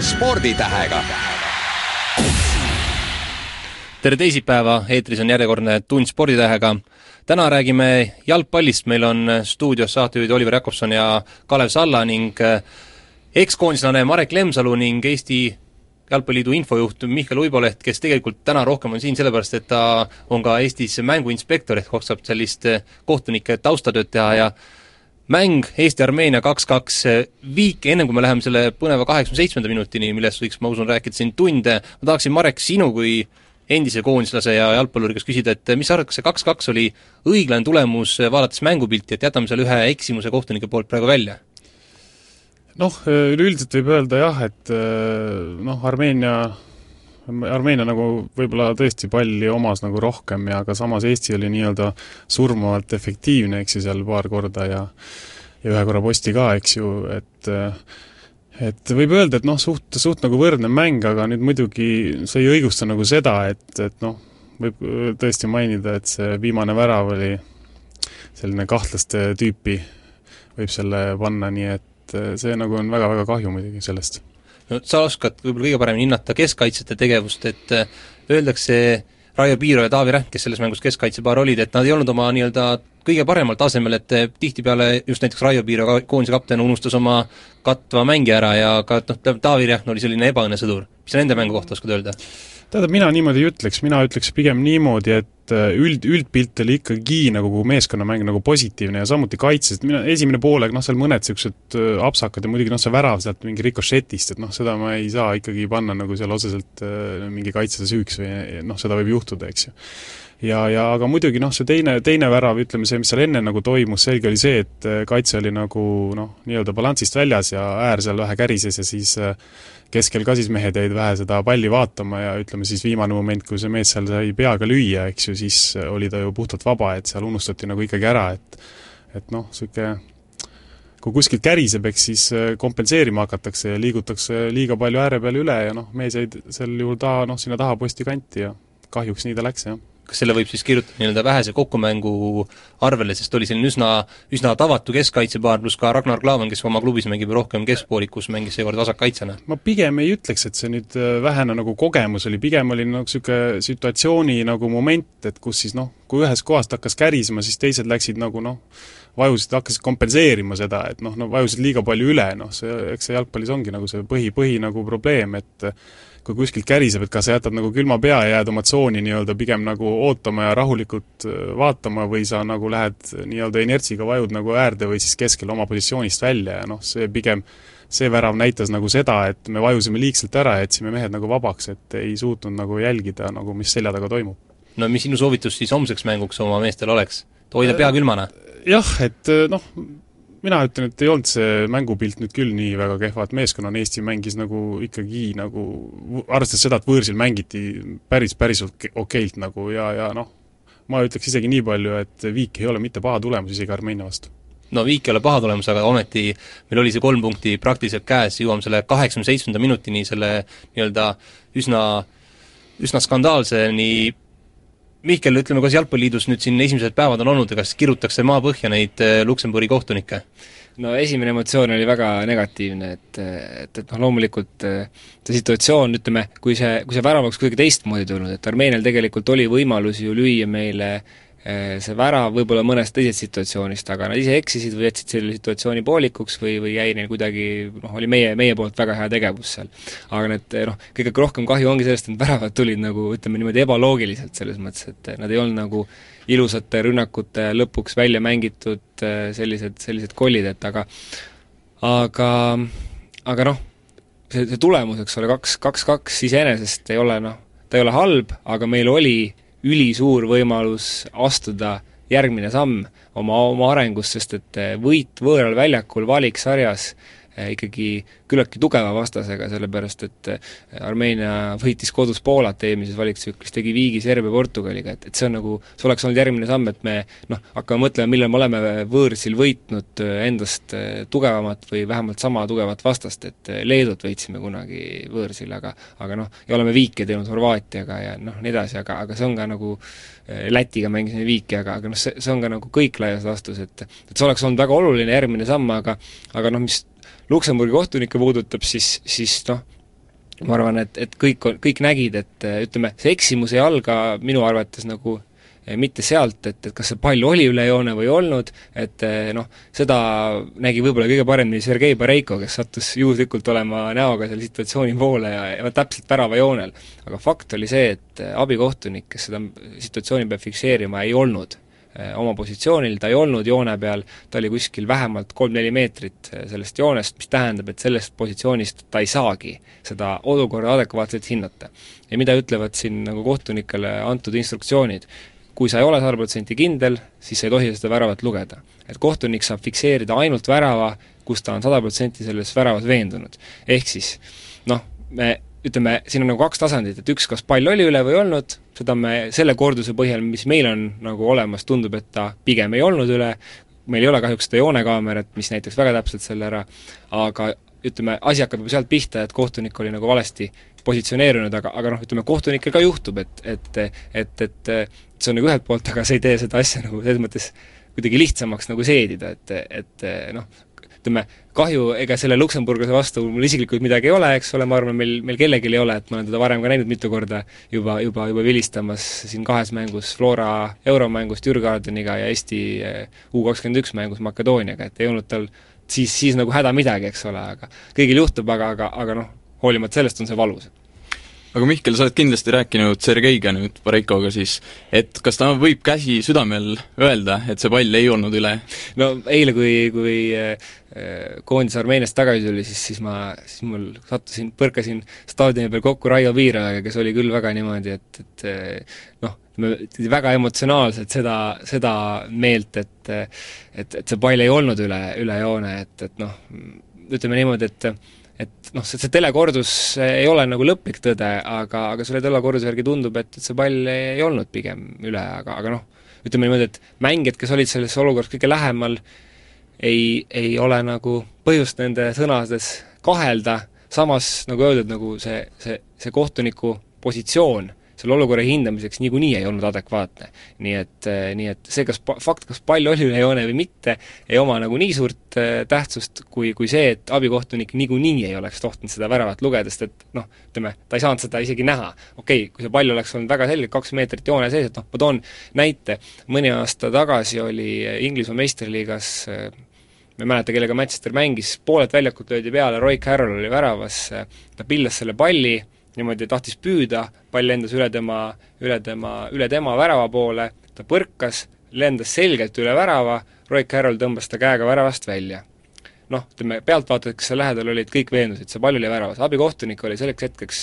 sporditähega. tere teisipäeva, eetris on järjekordne Tund sporditähega. täna räägime jalgpallist, meil on stuudios saatejuhid Oliver Jakobson ja Kalev Salla ning eh, ekskoondislane Marek Lemsalu ning Eesti jalgpalliliidu infojuht Mihkel Uiboleht, kes tegelikult täna rohkem on siin sellepärast, et ta on ka Eestis mänguinspektor, ehk oskab sellist eh, kohtunike taustatööd teha ja mäng Eesti-Armeenia kaks-kaks viik, enne kui me läheme selle põneva kaheksakümne seitsmenda minutini, millest võiks, ma usun, rääkida siin tunde, ma tahaksin, Marek, sinu kui endise koondislase ja jalgpalluri käest küsida, et mis sa arvad, kas see kaks-kaks oli õiglane tulemus, vaadates mängupilti, et jätame seal ühe eksimuse kohtunike poolt praegu välja? noh, üleüldiselt võib öelda jah, et noh, Armeenia Armeenia nagu võib-olla tõesti palli omas nagu rohkem ja aga samas Eesti oli nii-öelda surmavalt efektiivne, eks ju, seal paar korda ja ja ühe korra posti ka, eks ju, et et võib öelda, et noh, suht, suht nagu võrdne mäng, aga nüüd muidugi see ei õigusta nagu seda, et, et noh, võib tõesti mainida, et see viimane värav oli selline kahtlaste tüüpi, võib selle panna, nii et see nagu on väga-väga kahju muidugi sellest no sa oskad võib-olla kõige paremini hinnata keskkaitsjate tegevust, et äh, öeldakse, Raio Piiro ja Taavi Rähk, kes selles mängus keskkaitsepaar olid, et nad ei olnud oma nii-öelda kõige paremal tasemel, et äh, tihtipeale just näiteks Raio Piiro, koondise kapten, unustas oma katva mängija ära ja ka noh, Taavi Rähk oli selline ebaõnnesõdur. mis sa nende mängu kohta oskad öelda? tähendab, mina niimoodi ei ütleks, mina ütleks pigem niimoodi, et äh, üld, üldpilt oli ikkagi nagu meeskonnamäng nagu positiivne ja samuti kaitses, mina esimene poolaeg, noh, seal mõned niisugused äh, apsakad ja muidugi noh, see värav sealt mingi rikošetist, et noh, seda ma ei saa ikkagi panna nagu seal otseselt mingi kaitsjate süüks või noh, seda võib juhtuda, eks ju ja, ja aga muidugi noh, see teine, teine värav, ütleme see, mis seal enne nagu toimus, selge oli see, et kaitse oli nagu noh, nii-öelda balansist väljas ja äär seal vähe kärises ja siis keskel ka siis mehed jäid vähe seda palli vaatama ja ütleme siis viimane moment, kui see mees seal sai peaga lüüa, eks ju, siis oli ta ju puhtalt vaba, et seal unustati nagu ikkagi ära, et et noh, niisugune kui kuskilt käriseb, eks siis äh, kompenseerima hakatakse ja liigutakse liiga palju ääre peale üle ja noh, mees jäid sel juhul taha, noh, sinna taha posti kanti ja kahjuks nii ta läks, jah kas selle võib siis kirjutada nii-öelda vähese kokkumängu arvele, sest oli selline üsna, üsna tavatu keskkaitsepaar, pluss ka Ragnar Klavan, kes oma klubis mängib rohkem keskpoolikus, mängis seekord vasakkaitsjana? ma pigem ei ütleks, et see nüüd äh, vähene nagu kogemus oli, pigem oli nagu niisugune situatsiooni nagu moment, et kus siis noh, kui ühest kohast hakkas kärisema, siis teised läksid nagu noh, vajusid, hakkasid kompenseerima seda, et noh, no vajusid liiga palju üle, noh see, eks see jalgpallis ongi nagu see põhi, põhi nagu probleem, et kui kuskilt käriseb, et kas sa jätad nagu külma pea ja jääd oma tsooni nii-öelda pigem nagu ootama ja rahulikult äh, vaatama või sa nagu lähed nii-öelda inertsiga, vajud nagu äärde või siis keskel oma positsioonist välja ja noh, see pigem, see värav näitas nagu seda, et me vajusime liigselt ära ja jätsime mehed nagu vabaks, et ei suutnud nagu jälgida nagu, mis selja taga toimub. no mis sinu soovitus siis homseks mänguks oma meestel oleks? hoida pea külmana? jah, et noh, mina ütlen, et ei olnud see mängupilt nüüd küll nii väga kehva, et meeskonnana Eesti mängis nagu ikkagi nagu, arvestades seda, et võõrsil mängiti päris, päris okeilt nagu ja, ja noh, ma ütleks isegi nii palju, et viik ei ole mitte paha tulemus isegi Armeenia vastu. No viik ei ole paha tulemus, aga ometi meil oli see kolm punkti praktiliselt käes, jõuame selle kaheksakümne seitsmenda minutini, selle nii-öelda üsna, üsna skandaalseni Mihkel, ütleme, kas Jalgpalliliidus nüüd siin esimesed päevad on olnud ja kas kirutakse maapõhja neid äh, Luksemburi kohtunikke? no esimene emotsioon oli väga negatiivne, et, et, et noh, loomulikult äh, see situatsioon, ütleme, kui see, kui see värav oleks kuidagi teistmoodi tulnud, et Armeenial tegelikult oli võimalus ju lüüa meile Äh, see värav võib-olla mõnest teisest situatsioonist, aga nad ise eksisid või jätsid selle situatsiooni poolikuks või, või jäi neil kuidagi noh, oli meie, meie poolt väga hea tegevus seal. aga need noh, kõige rohkem kahju ongi sellest, et need väravad tulid nagu ütleme niimoodi ebaloogiliselt, selles mõttes, et nad ei olnud nagu ilusate rünnakute lõpuks välja mängitud äh, sellised, sellised kollid, et aga aga, aga noh, see, see tulemus, eks ole, kaks, kaks-kaks iseenesest ei ole noh, ta ei ole halb, aga meil oli ülisuur võimalus astuda järgmine samm oma, oma arengus, sest et võit võõral väljakul valiksarjas Eh, ikkagi küllaltki tugeva vastasega, sellepärast et eh, Armeenia võitis kodus Poolat eelmises valiktsüklis, tegi viigi Serbia Portugaliga, et, et see on nagu, see oleks olnud järgmine samm, et me noh, hakkame mõtlema, millal me oleme võõrsil võitnud eh, endast tugevamat või vähemalt sama tugevat vastast, et Leedut võitsime kunagi võõrsil, aga aga noh, ja oleme viike teinud Horvaatiaga ja noh, nii edasi, aga, aga see on ka nagu Lätiga mängisime viiki, aga, aga noh, see, see on ka nagu kõik laias laastus, et et see oleks olnud väga oluline järgmine samm, aga aga noh, mis Luksemburgi kohtunikke puudutab, siis, siis noh, ma arvan, et, et kõik, kõik nägid, et ütleme, see eksimus ei alga minu arvates nagu eh, mitte sealt, et, et kas see pall oli üle joone või ei olnud, et eh, noh, seda nägi võib-olla kõige paremini Sergei Bareiko, kes sattus juhuslikult olema näoga selle situatsiooni poole ja, ja täpselt väravajoonel. aga fakt oli see, et abikohtunik, kes seda situatsiooni peab fikseerima, ei olnud Eh, oma positsioonil, ta ei olnud joone peal, ta oli kuskil vähemalt kolm-neli meetrit eh, sellest joonest, mis tähendab, et sellest positsioonist ta ei saagi seda olukorda adekvaatselt hinnata. ja mida ütlevad siin nagu kohtunikele antud instruktsioonid, kui sa ei ole sada protsenti kindel, siis sa ei tohi seda väravat lugeda. et kohtunik saab fikseerida ainult värava, kus ta on sada protsenti selles väravas veendunud. ehk siis noh, me ütleme, siin on nagu kaks tasandit, et üks, kas pall oli üle või ei olnud, seda me selle korduse põhjal, mis meil on nagu olemas, tundub, et ta pigem ei olnud üle, meil ei ole kahjuks seda joonekaamerat, mis näitaks väga täpselt selle ära, aga ütleme, asi hakkab juba sealt pihta, et kohtunik oli nagu valesti positsioneerunud, aga, aga noh, ütleme kohtunikel ka juhtub, et, et et, et see on nagu ühelt poolt, aga see ei tee seda asja nagu selles mõttes kuidagi lihtsamaks nagu seedida, et, et noh, ütleme, kahju, ega selle luksemburglase vastu mul isiklikult midagi ei ole, eks ole, ma arvan, meil, meil kellelgi ei ole, et ma olen teda varem ka näinud mitu korda juba, juba, juba vilistamas siin kahes mängus Flora euromängus Türgardeniga ja Eesti eh, U kakskümmend üks mängus Makedooniaga, et ei olnud tal siis, siis nagu häda midagi, eks ole, aga kõigil juhtub, aga, aga, aga noh, hoolimata sellest on see valus aga Mihkel, sa oled kindlasti rääkinud Sergeiga nüüd, Bareikoga siis, et kas ta võib käsi südamel öelda, et see pall ei olnud üle? no eile, kui, kui äh, koondis Armeeniast tagasi tuli, siis, siis ma, siis mul sattusin, põrkasin staadioni peal kokku Raio Viirajaga, kes oli küll väga niimoodi, et, et äh, noh, väga emotsionaalselt seda, seda meelt, et et, et see pall ei olnud üle, üle joone, et, et noh, ütleme niimoodi, et et noh, see, see telekordus ei ole nagu lõplik tõde, aga, aga selle telekorduse järgi tundub, et, et see pall ei olnud pigem üle, aga, aga noh, ütleme niimoodi, et mängijad, kes olid selles olukorras kõige lähemal, ei, ei ole nagu põhjust nende sõnades kahelda, samas nagu öeldud, nagu see, see, see kohtuniku positsioon selle olukorra hindamiseks niikuinii ei olnud adekvaatne. nii et, eh, nii et see, kas pa-, fakt, kas pall oli üle joone või mitte, ei oma nagu nii suurt äh, tähtsust, kui, kui see, et abikohtunik niikuinii ei oleks tohtinud seda väravat lugeda, sest et noh, ütleme, ta ei saanud seda isegi näha. okei okay,, kui see pall oleks olnud väga selgelt kaks meetrit joone sees, et noh, ma toon näite, mõni aasta tagasi oli Inglismaa meistriliigas ma ei mäleta, kellega Manchester mängis, poolelt väljakult löödi peale, Roy Carroll oli väravas, ta pillas selle palli, niimoodi tahtis püüda, pall lendas üle tema, üle tema, üle tema värava poole, ta põrkas, lendas selgelt üle värava, Roy Carroll tõmbas ta käega väravast välja. noh, ütleme, pealtvaatajad, kes seal lähedal olid, kõik veendusid, see pall oli väravas, abikohtunik oli selleks hetkeks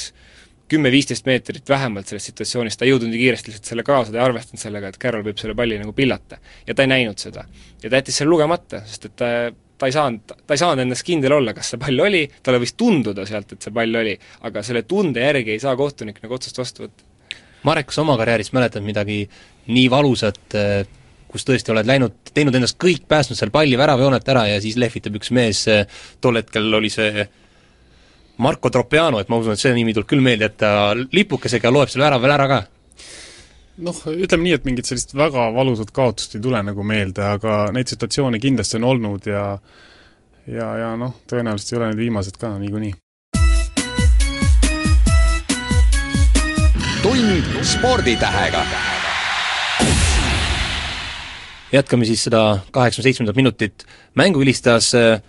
kümme-viisteist meetrit vähemalt sellest situatsioonist, ta ei jõudnud nii kiiresti lihtsalt selle kaasa, ta ei arvestanud sellega, et Carroll võib selle palli nagu pillata. ja ta ei näinud seda. ja ta jättis selle lugemata, sest et ta ta ei saanud, ta ei saanud endas kindel olla, kas see pall oli, talle võis tunduda sealt, et see pall oli, aga selle tunde järgi ei saa kohtunik nagu otsust vastu võtta. Marek, kas oma karjäärist mäletad midagi nii valusat, eh, kus tõesti oled läinud, teinud endast kõik, päästnud seal palli väravajoonelt ära ja siis lehvitab üks mees, eh, tol hetkel oli see Marco Tropiano, et ma usun, et see nimi tuleb küll meelde, et ta lipukesega loeb selle värava ära ka noh, ütleme nii, et mingit sellist väga valusat kaotust ei tule nagu meelde, aga neid situatsioone kindlasti on olnud ja ja, ja noh, tõenäoliselt ei ole need viimased ka niikuinii. tund sporditähega. jätkame siis seda kaheksakümne seitsmendat minutit. mängu vilistas äh,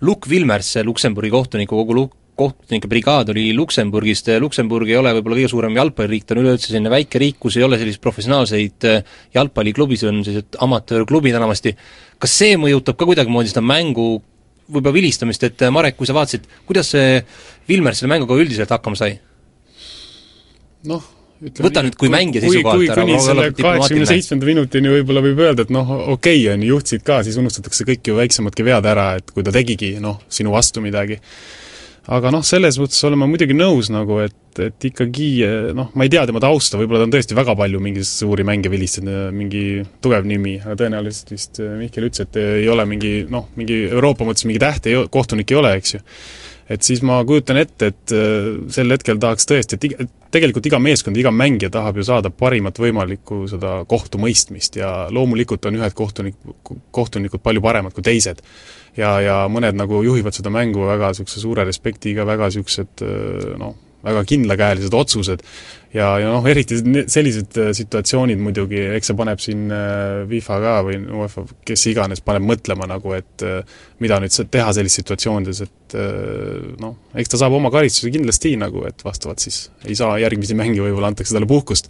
Luc Vilmers, Luksemburgi kohtuniku kogu Lu-, kohtunike brigaad oli Luksemburgist, Luksemburg ei ole võib-olla kõige suurem jalgpalliriik, ta on üleüldse selline väike riik, kus ei ole selliseid professionaalseid äh, jalgpalliklubisid, on sellised amatöörklubid enamasti. kas see mõjutab ka kuidagimoodi seda mängu võib-olla vilistamist, et äh, Marek, kui sa vaatasid, kuidas see Vilmer selle mänguga üldiselt hakkama sai? noh, võta nüüd kui mängija seisukohalt ära, kuni selle kaheksakümne seitsmenda minutini võib-olla võib öelda, et noh, okei okay, on ju, juhtsid ka, siis unustatakse kõik ju väiksemadki vead ära, et kui ta tegigi noh, sinu vastu midagi aga noh, selles mõttes olen ma muidugi nõus nagu, et, et ikkagi noh, ma ei tea tema tausta, võib-olla ta on tõesti väga palju mingeid suuri mänge vilistanud, mingi tugev nimi, aga tõenäoliselt vist Mihkel ütles, et ei ole mingi noh, mingi Euroopa mõttes mingi täht ei, kohtunik ei ole, eks ju. Et siis ma kujutan ette, et äh, sel hetkel tahaks tõesti, et iga, tegelikult iga meeskond, iga mängija tahab ju saada parimat võimalikku seda kohtumõistmist ja loomulikult on ühed kohtunik, kohtunikud palju paremad kui teised. ja, ja mõned nagu juhivad seda mängu väga niisuguse suure respektiga, väga niisugused äh, noh, väga kindlakäelised otsused. Ja, ja noh, eriti sellised äh, situatsioonid muidugi, eks see paneb siin äh, FIFA ka või UEFA, kes iganes, paneb mõtlema nagu, et äh, mida nüüd teha sellises situatsioonides, et noh, eks ta saab oma karistuse kindlasti nagu, et vastavalt siis ei saa järgmisi mänge, võib-olla antakse talle puhkust,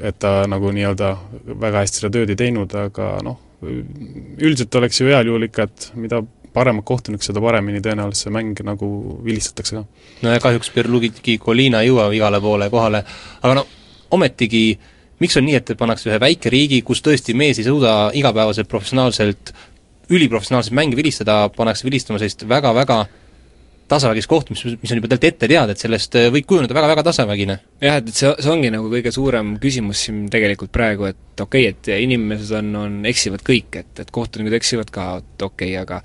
et ta nagu nii-öelda väga hästi seda tööd ei teinud, aga noh, üldiselt oleks ju heal juhul ikka, et mida paremad kohtunik, seda paremini tõenäoliselt see mäng nagu vilistatakse ka. no ja kahjuks Pierluigi Colina ei jõua igale poole kohale, aga no ometigi miks on nii, et pannakse ühe väike riigi, kus tõesti mees ei suuda igapäevaselt professionaalselt, üliprofessionaalselt mänge vilistada, pannakse vilistama sellist väga-väga tasavägist kohtumist, mis on juba tegelikult ette teada, et sellest äh, võib kujuneda väga-väga tasavägine. jah, et, et see, see ongi nagu kõige suurem küsimus siin tegelikult praegu, et okei okay,, et inimesed on, on, eksivad kõik, et, et kohtunikud eksivad ka, et okei okay,, aga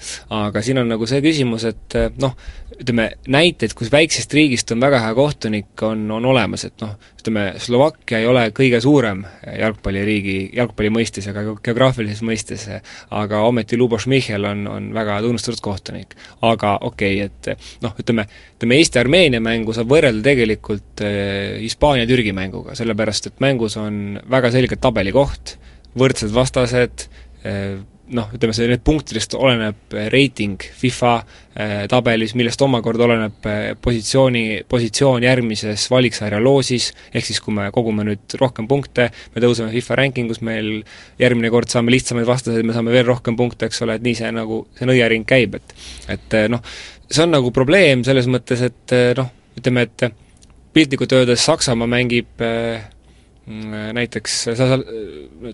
aga siin on nagu see küsimus, et noh, ütleme, näiteid, kus väiksest riigist on väga hea kohtunik, on, on olemas, et noh, ütleme, Slovakkia ei ole kõige suurem jalgpalliriigi, jalgpalli mõistes ja ka geograafilises mõistes, aga ometi Lubos Michel on, on väga tunnustatud kohtunik. aga okei okay,, et noh, ütleme, ütleme Eesti-Armeenia mängu saab võrrelda tegelikult eh, Hispaania-Türgi mänguga, sellepärast et mängus on väga selgelt tabelikoht, võrdsed vastased, eh, noh, ütleme see, need punktidest oleneb reiting FIFA äh, tabelis, millest omakorda oleneb äh, positsiooni, positsioon järgmises valiksarja loosis, ehk siis kui me kogume nüüd rohkem punkte, me tõuseme FIFA rankingus, meil järgmine kord saame lihtsamaid vastaseid, me saame veel rohkem punkte, eks ole, et nii see nagu, see nõiaring käib, et et noh, see on nagu probleem selles mõttes, et noh, ütleme, et piltlikult öeldes Saksamaa mängib äh, näiteks sa seal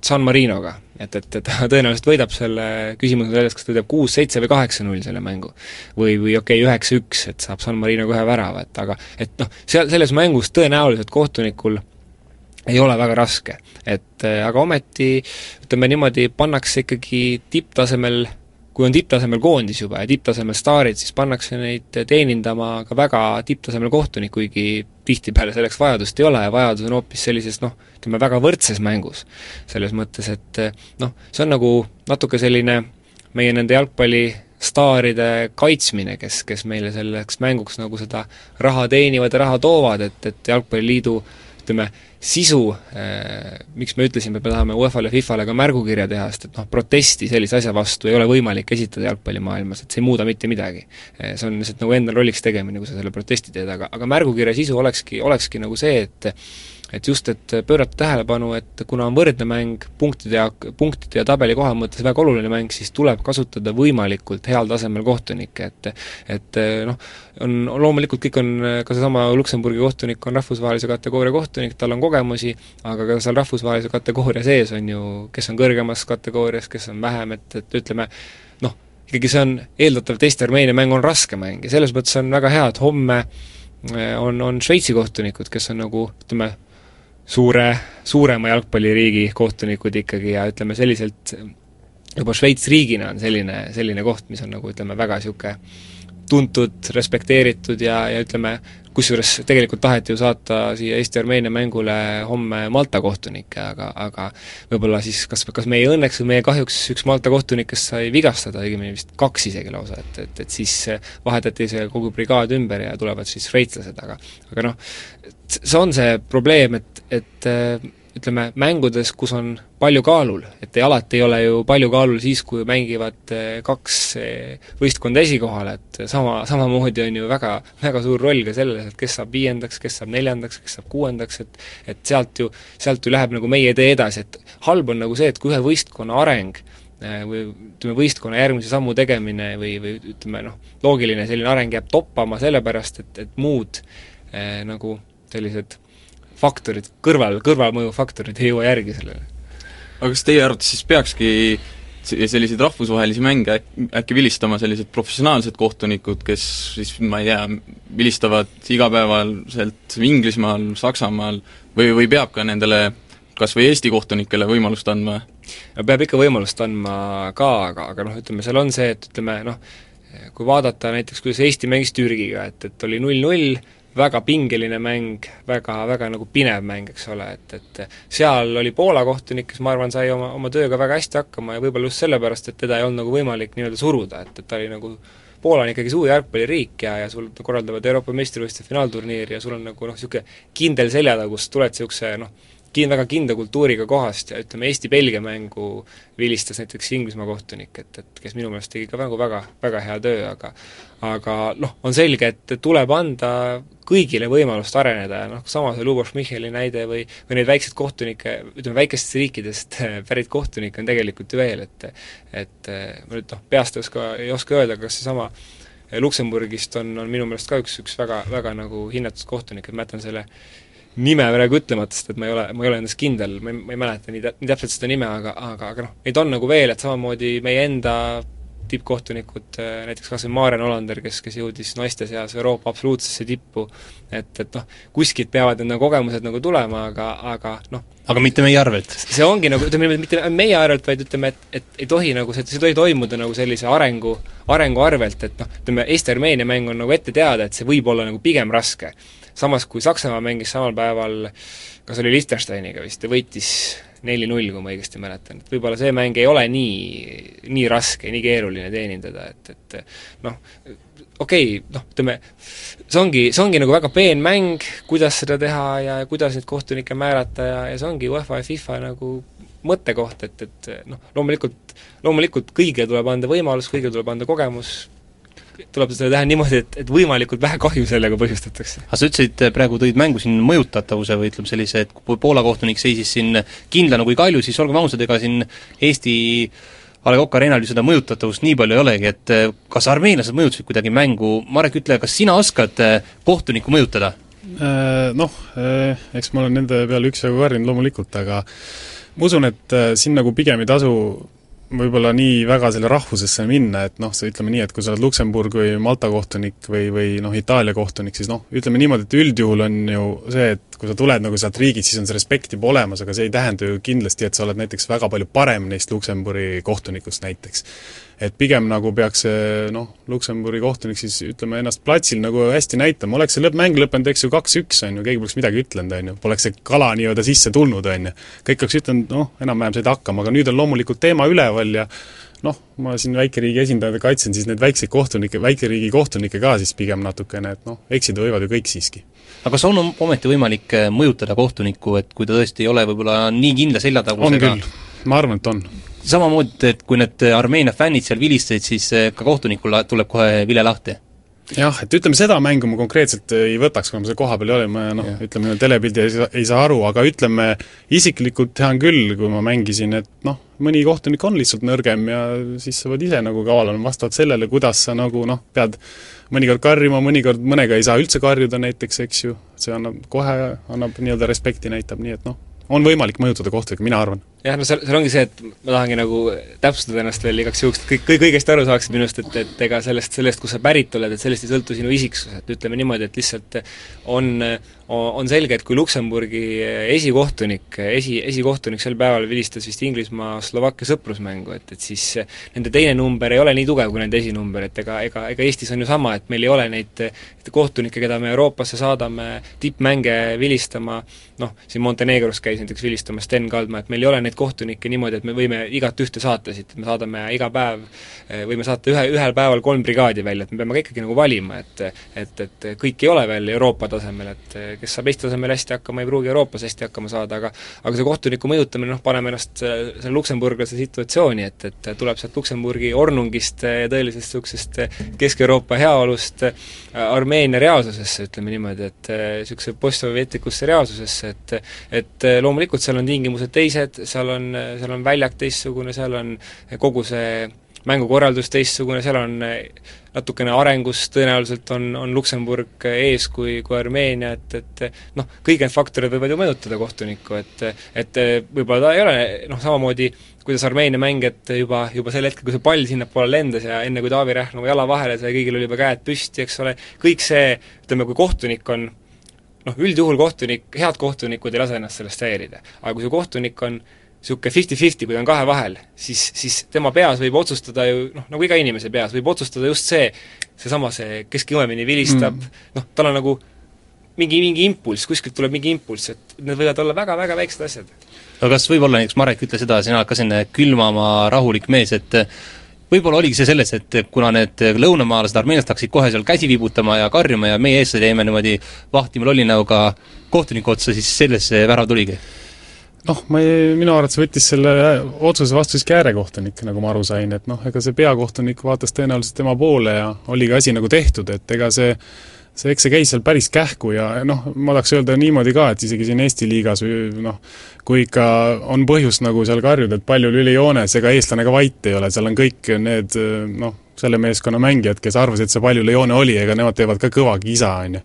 San Marinoga, et, et, et ta tõenäoliselt võidab selle, küsimus on selles, kas ta võidab kuus, seitse või kaheksa-null selle mängu. või, või okei okay,, üheksa-üks, et saab San Marinoga ühe värava, et aga et noh, seal, selles mängus tõenäoliselt kohtunikul ei ole väga raske. et aga ometi ütleme niimoodi, pannakse ikkagi tipptasemel kui on tipptasemel koondis juba ja tipptasemel staarid, siis pannakse neid teenindama ka väga tipptasemel kohtunik, kuigi tihtipeale selleks vajadust ei ole ja vajadus on hoopis sellises noh, ütleme väga võrdses mängus. selles mõttes, et noh, see on nagu natuke selline meie nende jalgpallistaaride kaitsmine, kes, kes meile selleks mänguks nagu seda raha teenivad ja raha toovad, et, et Jalgpalliliidu ütleme, sisu äh,, miks me ütlesime, me tahame UEFA-le ja FIFA-le ka märgukirja teha, sest et noh, protesti sellise asja vastu ei ole võimalik esitada jalgpallimaailmas, et see ei muuda mitte midagi. see on lihtsalt nagu endal rolliks tegemine, kui sa selle protesti teed, aga, aga märgukirja sisu olekski, olekski nagu see, et et just, et pöörata tähelepanu, et kuna on võrdne mäng, punktide ja, punktide ja tabeli koha mõttes väga oluline mäng, siis tuleb kasutada võimalikult heal tasemel kohtunikke, et et noh, on, loomulikult kõik on, ka seesama Luksemburgi kohtunik on rahvusvahelise kategooria kohtunik, tal on kogemusi, aga ka seal rahvusvahelise kategooria sees on ju, kes on kõrgemas kategoorias, kes on vähem, et, et ütleme, noh, ikkagi see on eeldatavalt Eesti-Armeenia mäng on raske mäng ja selles mõttes on väga hea, et homme eh, on, on Šveitsi kohtunikud, kes on nagu ütleme, suure, suurema jalgpalliriigi kohtunikud ikkagi ja ütleme selliselt, juba Šveits riigina on selline, selline koht, mis on nagu ütleme, väga niisugune tuntud, respekteeritud ja, ja ütleme, kusjuures tegelikult taheti ju saata siia Eesti-Armeenia mängule homme Malta kohtunikke, aga, aga võib-olla siis kas, kas meie õnneks või meie kahjuks üks Malta kohtunikest sai vigastada, õigemini vist kaks isegi lausa, et, et, et siis vahetati see kogu brigaad ümber ja tulevad siis šveitslased, aga aga noh, see on see probleem, et, et ütleme, mängudes, kus on palju kaalul, et ei alati ei ole ju palju kaalul siis, kui mängivad eh, kaks eh, võistkonda esikohal, et sama, samamoodi on ju väga, väga suur roll ka selles, et kes saab viiendaks, kes saab neljandaks, kes saab kuuendaks, et et sealt ju, sealt ju läheb nagu meie tee edasi, et halb on nagu see, et kui ühe võistkonna areng eh, või ütleme, võistkonna järgmise sammu tegemine või, või ütleme noh, loogiline selline areng jääb toppama sellepärast, et, et muud eh, nagu sellised faktorid, kõrval, kõrvalmõjufaktorid ei jõua järgi sellele. aga kas teie arvates siis peakski selliseid rahvusvahelisi mänge äk-, äkki vilistama sellised professionaalsed kohtunikud, kes siis, ma ei tea, vilistavad igapäevaselt Inglismaal, Saksamaal või, või peab ka nendele kas või Eesti kohtunikele võimalust andma? no peab ikka võimalust andma ka, aga, aga noh, ütleme seal on see, et ütleme noh, kui vaadata näiteks, kuidas Eesti mängis Türgiga, et, et oli null-null, väga pingeline mäng, väga, väga nagu pinev mäng, eks ole, et, et seal oli Poola kohtunik, kes ma arvan, sai oma, oma tööga väga hästi hakkama ja võib-olla just sellepärast, et teda ei olnud nagu võimalik nii-öelda suruda, et, et ta oli nagu Poola on ikkagi suur jalgpalliriik ja, ja sul korraldavad Euroopa meistrivõistluste finaalturniiri ja sul on nagu noh, niisugune kindel seljataga, kust tuled niisuguse noh, kin-, väga kindla kultuuriga kohast ja ütleme, Eesti-Belgia mängu vilistas näiteks Inglismaa kohtunik, et, et kes minu meelest tegi ka nagu väga, väga hea töö, aga aga noh, on selge, et tuleb anda kõigile võimalust areneda ja noh, sama see Lubos Michali näide või või neid väikseid kohtunikke, ütleme väikestest riikidest pärit kohtunikke on tegelikult ju veel, et et ma nüüd noh, peast ei oska, ei oska öelda, kas seesama Luksemburgist on, on minu meelest ka üks, üks väga, väga nagu hinnatud kohtunik, et ma jätan selle nime praegu ütlemata, sest et ma ei ole, ma ei ole endas kindel, ma ei, ma ei mäleta nii tä-, nii täpselt seda nime, aga, aga, aga noh, neid on nagu veel, et samamoodi meie enda tippkohtunikud, äh, näiteks kas või Maren Olander, kes, kes jõudis naiste seas Euroopa absoluutsesse tippu, et, et noh, kuskilt peavad need nagu kogemused nagu tulema, aga, aga noh aga mitte meie arvelt? see ongi nagu, ütleme niimoodi, mitte meie arvelt, vaid ütleme, et, et ei tohi nagu see, see ei tohi toimuda nagu sellise arengu, arengu arvelt, et noh, ütleme Eesti-Armeenia mäng on nagu ette teada, et see võib olla nagu pigem raske samas kui Saksamaa mängis samal päeval, kas oli Liechtensteiniga vist, ja võitis neli-null, kui ma õigesti mäletan, et võib-olla see mäng ei ole nii, nii raske, nii keeruline teenindada, et, et noh, okei okay,, noh, ütleme, see ongi, see ongi nagu väga peen mäng, kuidas seda teha ja kuidas neid kohtunikke määrata ja, ja see ongi UEFA ja FIFA nagu mõttekoht, et, et noh, loomulikult, loomulikult kõigile tuleb anda võimalus, kõigile tuleb anda kogemus, tuleb seda teha niimoodi, et, et võimalikult vähe kahju sellega põhjustatakse. aga sa ütlesid, praegu tõid mängu siin mõjutatavuse või ütleme sellise, et kui Poola kohtunik seisis siin kindlana kui kalju, siis olgem ausad, ega siin Eesti A Le Coq Arena'l ju seda mõjutatavust nii palju ei olegi, et eh, kas armeenlased mõjutasid kuidagi mängu, Marek, ütle, kas sina oskad eh, kohtunikku mõjutada? Äh, noh, äh, eks ma olen nende peale üksjagu karjunud loomulikult, aga ma usun, et äh, siin nagu pigem ei tasu võib-olla nii väga selle rahvusesse minna, et noh, ütleme nii, et kui sa oled Luksemburg või Malta kohtunik või, või noh, Itaalia kohtunik, siis noh, ütleme niimoodi, et üldjuhul on ju see, et kui sa tuled nagu sealt riigist, siis on see respekt juba olemas, aga see ei tähenda ju kindlasti, et sa oled näiteks väga palju parem neist Luksemburgi kohtunikust näiteks. Et pigem nagu peaks see noh, Luksemburgi kohtunik siis ütleme ennast platsil nagu hästi näitama, oleks see lõpp, mäng lõppenud eks ju kaks-üks, on ju, keegi poleks midagi ütlenud, on ju, poleks see kala nii-öelda sisse tulnud, on ju. kõik oleks ütelnud, noh, enam-vähem said hakkama, aga nüüd on loomulikult teema üleval ja noh, ma siin väikeriigi esindajana kaitsen siis neid väikseid kohtunikke, väikeriigi kohtunikke ka siis pigem natukene, et noh, eksida võivad ju kõik siiski. aga kas on ometi võimalik äh, mõjutada kohtunikku, et kui ta tõesti ei ole võib-olla nii kindla seljatagusega on küll, ma arvan, et on samamoodi, et kui need Armeenia fännid seal vilistasid, siis eh, ka kohtunikul tuleb kohe vile lahti? Jah, et ütleme, seda mängu ma konkreetselt ei võtaks, kuna ma seal kohapeal ei ole, ma noh, ütleme, telepildi ei saa, ei saa aru, aga ütleme, isiklikult tean küll, kui ma mängisin, et noh, mõni kohtunik on lihtsalt nõrgem ja siis sa pead ise nagu kaval olema vastavalt sellele, kuidas sa nagu noh, pead mõnikord karjuma, mõnikord mõnega ei saa üldse karjuda näiteks, eks ju, see annab, kohe annab nii-öelda respekti, näitab, nii et noh, on võimalik mõjutada kohtunikke, mina arvan. jah, no seal, seal ongi see, et ma tahangi nagu täpsustada ennast veel igaks juhuks, et kõik, kõik õigesti aru saaksid minust, et, et ega sellest, sellest, kust sa pärit oled, et sellest ei sõltu sinu isiksus, et ütleme niimoodi, et lihtsalt on, on selge, et kui Luksemburgi esikohtunik, esi, esikohtunik sel päeval vilistas vist Inglismaa-Slovakkia sõprusmängu, et, et siis nende teine number ei ole nii tugev kui nende esinumber, et ega, ega, ega Eestis on ju sama, et meil ei ole neid kohtunikke, keda me Euroopasse saadame tippmänge vilistama, noh, siin Montenegros käis näiteks vilistamas Sten Kaldma, et meil ei ole neid kohtunikke niimoodi, et me võime igat ühte saata siit, et me saadame iga päev, võime saata ühe, ühel päeval kolm brigaadi välja, et me peame ka ikkagi nagu valima, et et, et kõik ei ole veel Euroopa tasemel, et kes saab Eesti tasemel hästi hakkama, ei pruugi Euroopas hästi hakkama saada, aga aga see kohtuniku mõjutamine, noh, paneme ennast selle luksemburglase situatsiooni, et, et tuleb sealt Luksemburgi ornungist ja tõelisest niisugusest Kesk-Euroopa heaolust Armeenia reaalsusesse, ütleme niimoodi, et niisuguse postsovetikusse reaalsusesse, et et loomulikult seal on tingimused teised, seal on, seal on väljak teistsugune, seal on kogu see mängukorraldus teistsugune, seal on natukene arengus tõenäoliselt on, on Luksemburg ees kui, kui Armeenia, et, et noh, kõik need faktorid võivad ju mõjutada kohtunikku, et et võib-olla ta ei ole noh, samamoodi kuidas Armeenia mäng, et juba, juba sel hetkel, kui see pall sinnapoole lendas ja enne, kui Taavi Rähn nagu jala vahele sai, kõigil oli juba käed püsti, eks ole, kõik see, ütleme, kui kohtunik on noh, üldjuhul kohtunik, head kohtunikud ei lase ennast sellest häirida. aga kui see kohtunik on niisugune fifty-fifty, kui on kahe vahel, siis, siis tema peas võib otsustada ju noh, nagu iga inimese peas, võib otsustada just see, seesama, see, kes kõvemini vilistab mm., noh, tal on nagu mingi, mingi impulss, kuskilt tuleb mingi impulss, et need võivad olla väga-väga väiksed asjad. no kas võib-olla näiteks, Marek, ütle seda, sina oled ka selline külmama rahulik mees, et võib-olla oligi see selles, et kuna need lõunamaalased, armeenlased hakkasid kohe seal käsi viibutama ja karjuma ja meie eestlased jäime niimoodi vahtima lollinäoga kohtuniku otsa, siis sellest see värav tuligi? Noh, ma ei, minu arvates võttis selle otsuse vastu siiski äärekohtunik, nagu ma aru sain, et noh, ega see peakohtunik vaatas tõenäoliselt tema poole ja oligi asi nagu tehtud, et ega see see, eks see käis seal päris kähku ja noh, ma tahaks öelda niimoodi ka, et isegi siin Eesti liigas noh, kui ikka on põhjust nagu seal karjuda, et palju lüli joones, ega eestlane ka vait ei ole, seal on kõik need noh, selle meeskonna mängijad, kes arvasid, et see palju joone oli, ega nemad teevad ka kõva kisa, on ju.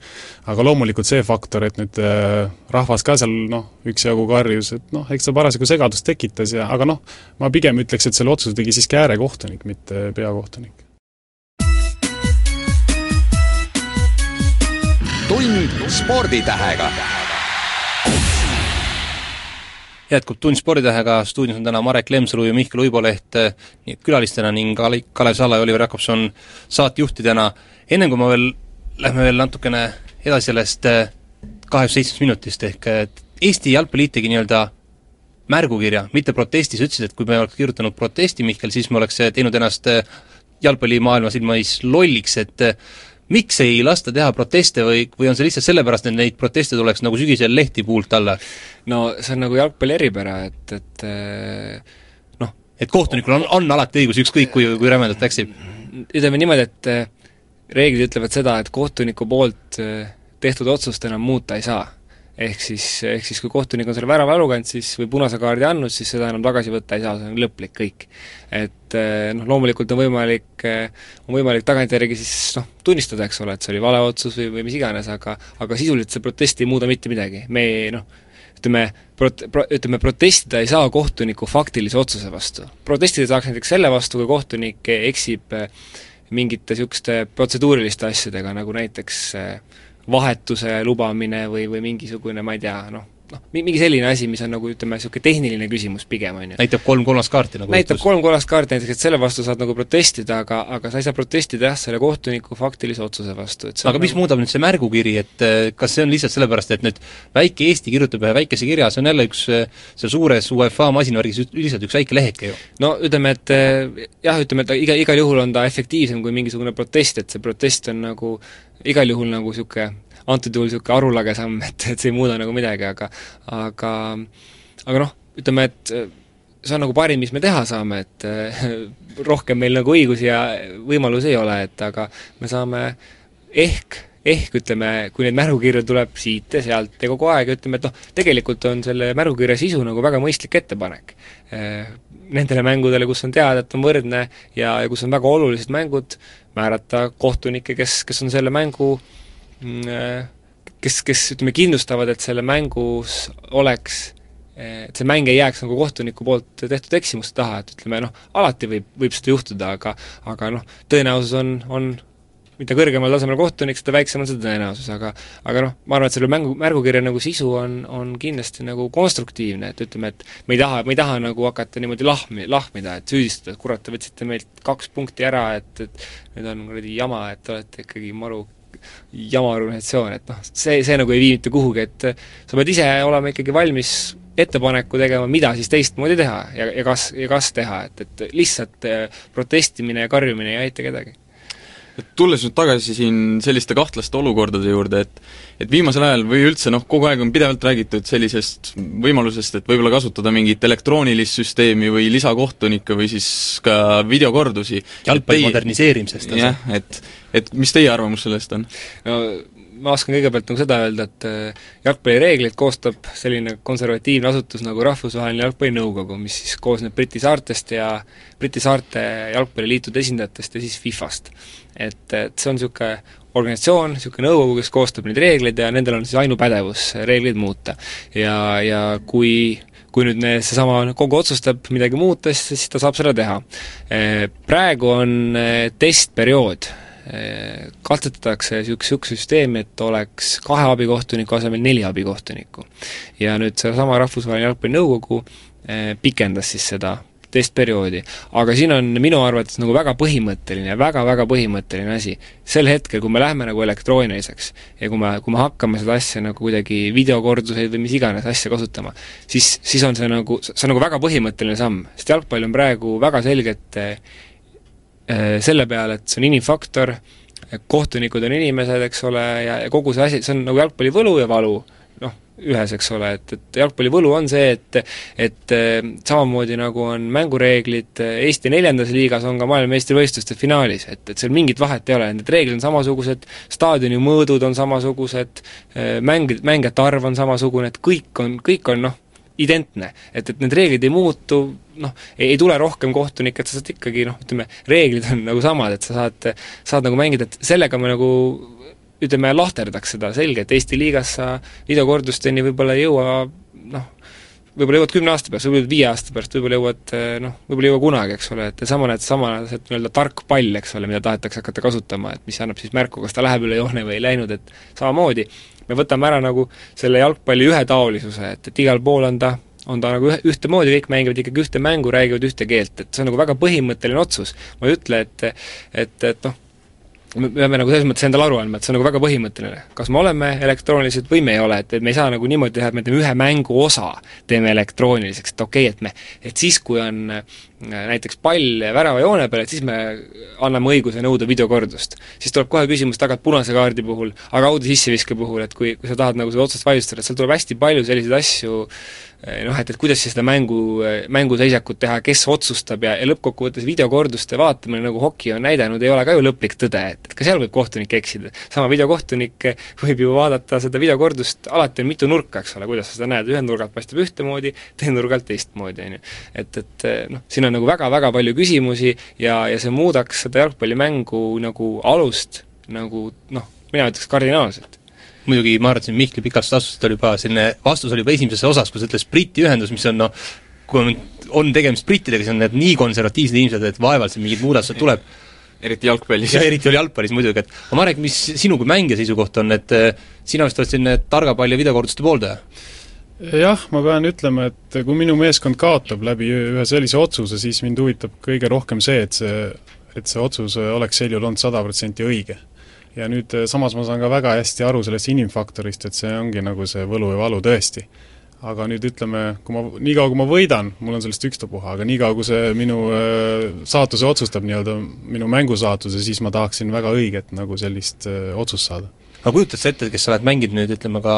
aga loomulikult see faktor, et nüüd äh, rahvas ka seal noh, üksjagu karjus, et noh, eks see parasjagu segadust tekitas ja aga noh, ma pigem ütleks, et selle otsuse tegi siiski äärekohtunik, mitte peakohtunik tund sporditähega. Jätkub Tund sporditähega, stuudios on täna Marek Lemsalu ja Mihkel Uiboleht nii külalistena ning Kalev Salla ja Oliver Jakobson saatejuhtidena. enne kui ma veel, lähme veel natukene edasi sellest eh, kahekümne seitsmest minutist, ehk et Eesti Jalgpalliliit tegi nii-öelda märgukirja, mitte protesti, sa ütlesid, et kui me oleks kirjutanud protesti, Mihkel, siis me oleks teinud ennast eh, jalgpallimaailma silmis lolliks, et eh, miks ei lasta teha proteste või, või on see lihtsalt sellepärast, et neid proteste tuleks nagu sügisel lehti puult alla? no see on nagu jalgpalli eripära, et, et eh, noh et kohtunikul on, on alati õigus, ükskõik kui, kui rämedalt eksib? ütleme niimoodi, et eh, reeglid ütlevad seda, et kohtuniku poolt eh, tehtud otsust enam muuta ei saa ehk siis, ehk siis kui kohtunik on selle värava ära lugenud, siis või punase kaardi andnud, siis seda enam tagasi võtta ei saa, see on lõplik kõik. et eh, noh, loomulikult on võimalik, eh, on võimalik tagantjärgi siis noh, tunnistada, eks ole, et see oli vale otsus või, või mis iganes, aga aga sisuliselt see protest ei muuda mitte midagi, me noh, ütleme, prot-, pro-, ütleme, protestida ei saa kohtuniku faktilise otsuse vastu. protestida saaks näiteks selle vastu, kui kohtunik eksib eh, mingite niisuguste protseduuriliste asjadega, nagu näiteks äh, vahetuse lubamine või, või mingisugune, ma ei tea, noh, noh, mingi selline asi, mis on nagu ütleme, niisugune tehniline küsimus pigem, on ju. näitab kolm kollast kaarti nagu näitab kolm kollast kaarti näiteks, et selle vastu saad nagu protestida, aga, aga sa ei saa protestida jah, selle kohtuniku faktilise otsuse vastu, et aga nagu... mis muudab nüüd see märgukiri, et eh, kas see on lihtsalt sellepärast, et nüüd väike Eesti kirjutab ühe väikese kirja, see on jälle üks eh, seal suures UEFA masinavärgis lihtsalt üks väike leheke ju? no ütleme, et eh, jah, ütleme, et iga, igal juhul on ta efektiivsem kui mingisugune protest, et see protest on nagu igal juhul nagu niisugune antud juhul niisugune arulage samm, et, et see ei muuda nagu midagi, aga aga aga noh, ütleme, et see on nagu parim, mis me teha saame, et rohkem meil nagu õigusi ja võimalusi ei ole, et aga me saame ehk ehk ütleme, kui neid märgukirju tuleb siit ja sealt ja kogu aeg, ütleme, et noh, tegelikult on selle märgukirja sisu nagu väga mõistlik ettepanek. Nendele mängudele, kus on teada, et on võrdne ja, ja kus on väga olulised mängud, määrata kohtunikke, kes, kes on selle mängu mm, kes, kes ütleme, kindlustavad, et selle mängus oleks et see mäng ei jääks nagu kohtuniku poolt tehtud eksimuste taha, et ütleme noh, alati võib, võib seda juhtuda, aga aga noh, tõenäosus on, on mida kõrgemal tasemel kohtunik, seda väiksem on see tõenäosus, aga aga noh, ma arvan, et selle mängu, märgukirja nagu sisu on, on kindlasti nagu konstruktiivne, et ütleme, et me ei taha, me ei taha nagu hakata niimoodi lahmi, lahmida, et süüdistada, et kurat, te võtsite meilt kaks punkti ära, et, et nüüd on kuradi jama, et te olete ikkagi maru jama organisatsioon, et noh, see, see nagu ei vii mitte kuhugi, et sa pead ise olema ikkagi valmis ettepaneku tegema, mida siis teistmoodi teha ja, ja kas, ja kas teha, et, et lihtsalt protestimine ja karjumine ei aita kedagi et tulles nüüd tagasi siin selliste kahtlaste olukordade juurde, et et viimasel ajal või üldse noh, kogu aeg on pidevalt räägitud sellisest võimalusest, et võib-olla kasutada mingit elektroonilist süsteemi või lisakohtunikke või siis ka videokordusi. jalgpalli moderniseerimisest. jah, et, et mis teie arvamus sellest on? no ma oskan kõigepealt nagu seda öelda, et äh, jalgpallireegleid koostab selline konservatiivne asutus nagu Rahvusvaheline Jalgpallinõukogu, mis siis koosneb Briti saartest ja Briti saarte jalgpalliliitude esindajatest ja siis Fifast. et, et see on niisugune organisatsioon, niisugune nõukogu, kes koostab neid reegleid ja nendel on siis ainupädevus reegleid muuta. ja, ja kui kui nüüd seesama kogu otsustab midagi muuta, siis ta saab seda teha. Äh, praegu on äh, testperiood katsetatakse niisugust, niisugust süsteemi, et oleks kahe abikohtuniku asemel neli abikohtunikku. ja nüüd seesama Rahvusvaheline Jalgpallinõukogu eh, pikendas siis seda testperioodi. aga siin on minu arvates nagu väga põhimõtteline, väga-väga põhimõtteline asi. sel hetkel, kui me läheme nagu elektrooniliseks ja kui me, kui me hakkame seda asja nagu kuidagi videokorduseid või mis iganes asja kasutama, siis, siis on see nagu, see on nagu väga põhimõtteline samm, sest jalgpall on praegu väga selgelt selle peale, et see on inimfaktor, kohtunikud on inimesed, eks ole, ja, ja kogu see asi, see on nagu jalgpalli võlu ja valu ühes, eks ole, et, et jalgpalli võlu on see, et et äh, samamoodi nagu on mängureeglid äh, Eesti neljandas liigas, on ka maailmameistrivõistluste finaalis, et, et seal mingit vahet ei ole, need reeglid on samasugused, staadioni mõõdud on samasugused, äh, mäng, mängijate arv on samasugune, et kõik on, kõik on noh, identne. et, et need reeglid ei muutu, noh, ei tule rohkem kohtunikke, et sa saad ikkagi noh, ütleme, reeglid on nagu samad, et sa saad, saad nagu mängida, et sellega me nagu ütleme, lahterdaks seda, selge, et Eesti liigas sa videokordusteni võib-olla ei jõua noh, võib-olla jõuad kümne aasta pärast, võib-olla viie aasta pärast, võib-olla jõuad noh, võib-olla ei jõua kunagi, eks ole, et sama need, sama see nii-öelda tark pall, eks ole, mida tahetakse hakata kasutama, et mis annab siis märku, kas ta läheb üle joone või ei läinud, et samamoodi. Me võtame ära nagu selle jalgpalli ühetaolisuse, et, et igal pool on ta on ta nagu ühe, ühtemoodi, kõik mängivad ikkagi ühte mängu, räägivad ühte keelt, et see on nagu väga põhimõtteline otsus. ma ei ütle, et et, et noh, me peame nagu selles mõttes endale aru andma, et see on nagu väga põhimõtteline. kas me oleme elektroonilised või me ei ole, et, et me ei saa nagu niimoodi teha, et me teeme ühe mängu osa, teeme elektrooniliseks, et okei okay,, et me, et siis, kui on äh, näiteks pall väravajoone peal, et siis me anname õiguse nõuda videokordust. siis tuleb kohe küsimus tagant punase kaardi puhul, aga auto sisseviske puhul, et kui, kui sa tahad nagu seda otsust vaidlustada, et seal tuleb hästi palju selliseid asju Eh, noh, et, et kuidas siis seda mängu, mänguseisakut teha, kes otsustab ja, ja lõppkokkuvõttes videokorduste vaatamine, nagu hoki on näidanud, ei ole ka ju lõplik tõde, et, et ka seal võib kohtunik eksida. sama videokohtunik võib ju vaadata seda videokordust, alati on mitu nurka, eks ole, kuidas sa seda näed, ühelt nurgalt paistab ühtemoodi, teine nurgalt teistmoodi, on ju. et, et noh, siin on nagu väga-väga palju küsimusi ja, ja see muudaks seda jalgpallimängu nagu alust nagu noh, mina ütleks kardinaalselt muidugi ma arvan, et siin Mihkli pikast vastust oli juba selline, vastus oli juba esimeses osas, kus ütles Briti ühendus, mis on noh, kui on, on tegemist brittidega, siis on need nii konservatiivsed inimesed, et vaevalt siin mingid muudatused tuleb. eriti jalgpallis. ja eriti oli jalgpallis muidugi, et aga Marek, mis sinu kui mängija seisukoht on, et eh, sina vist oled selline targa palli videokorduste pooldaja? jah, ma pean ütlema, et kui minu meeskond kaotab läbi ühe sellise otsuse, siis mind huvitab kõige rohkem see, et see, et see otsus oleks sel juhul olnud sada protsenti õige ja nüüd eh, samas ma saan ka väga hästi aru sellest inimfaktorist, et see ongi nagu see võlu ja valu tõesti. aga nüüd ütleme, kui ma, niikaua kui ma võidan, mul on sellest ükstapuha, aga niikaua, kui see minu äh, saatuse otsustab, nii-öelda minu mängusaatuse, siis ma tahaksin väga õiget nagu sellist äh, otsust saada aga kujutad sa ette, kes sa oled mänginud nüüd ütleme ka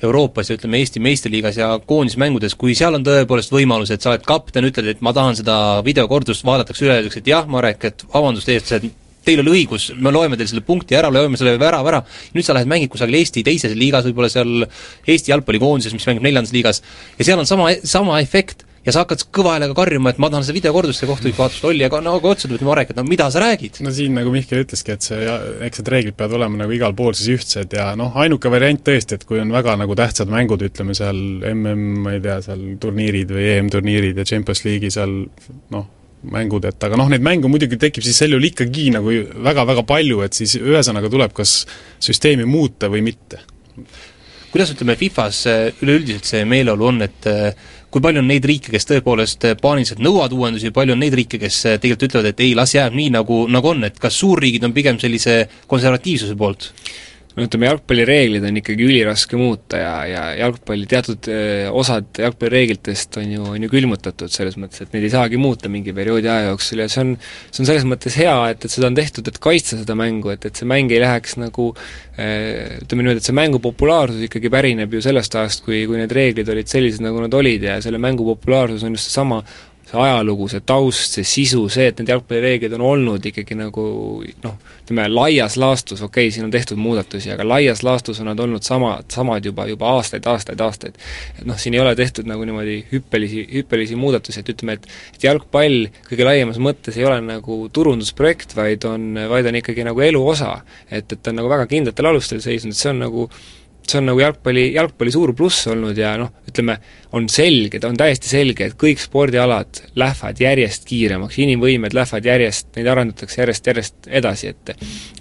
Euroopas ja ütleme Eesti meistriliigas ja koondismängudes, kui seal on tõepoolest võimalus, et sa oled kapten, ütled, et ma tahan seda videokordust, vaadatakse üle, öeldakse, et jah, Marek, et vabandust, eestlased, teil oli õigus, me loeme teile selle punkti ära, loeme selle värava ära, nüüd sa lähed mängid kusagil Eesti teises liigas, võib-olla seal Eesti jalgpallikoondises, mis mängib neljandas liigas, ja seal on sama, sama efekt ja sa hakkad kõva häälega karjuma, et ma tahan seda videokordust ja kohtunik vaatas Olli ja nagu otsa tuli Marek, et no mida sa räägid? no siin, nagu Mihkel ütleski, et see, eks need reeglid peavad olema nagu igal pool siis ühtsed ja noh, ainuke variant tõesti, et kui on väga nagu tähtsad mängud, ütleme seal MM, ma ei tea, seal turniirid või EM-turniirid ja Champions League'i seal noh, mängud, et aga noh, neid mänge muidugi tekib siis sel juhul ikkagi nagu väga-väga palju, et siis ühesõnaga tuleb kas süsteemi muuta või mitte. kuidas ütleme, Fifas üleüldiselt see meeleolu on, et eh, kui palju on neid riike, kes tõepoolest eh, paaniliselt nõuavad uuendusi, palju on neid riike, kes eh, tegelikult ütlevad, et ei, las jääb nii, nagu, nagu on, et kas suurriigid on pigem sellise konservatiivsuse poolt? No ütleme, jalgpallireeglid on ikkagi üliraske muuta ja, ja jalgpalli teatud osad jalgpallireeglitest on ju, on ju külmutatud, selles mõttes, et neid ei saagi muuta mingi perioodi aja jooksul ja see on, see on selles mõttes hea, et, et seda on tehtud, et kaitsta seda mängu, et, et see mäng ei läheks nagu ütleme niimoodi, et see mängu populaarsus ikkagi pärineb ju sellest ajast, kui, kui need reeglid olid sellised, nagu nad olid ja selle mängu populaarsus on just seesama see ajalugu, see taust, see sisu, see, et need jalgpallireeglid on olnud ikkagi nagu noh, ütleme laias laastus, okei okay,, siin on tehtud muudatusi, aga laias laastus on nad olnud sama, samad juba, juba aastaid, aastaid, aastaid. et noh, siin ei ole tehtud nagu niimoodi hüppelisi, hüppelisi muudatusi, et ütleme, et et jalgpall kõige laiemas mõttes ei ole nagu turundusprojekt, vaid on, vaid on ikkagi nagu elu osa. et, et ta on nagu väga kindlatel alustel seisnud, see on nagu see on nagu jalgpalli, jalgpalli suur pluss olnud ja noh, ütleme, on selge, ta on täiesti selge, et kõik spordialad lähevad järjest kiiremaks, inimvõimed lähevad järjest, neid arendatakse järjest, järjest edasi, et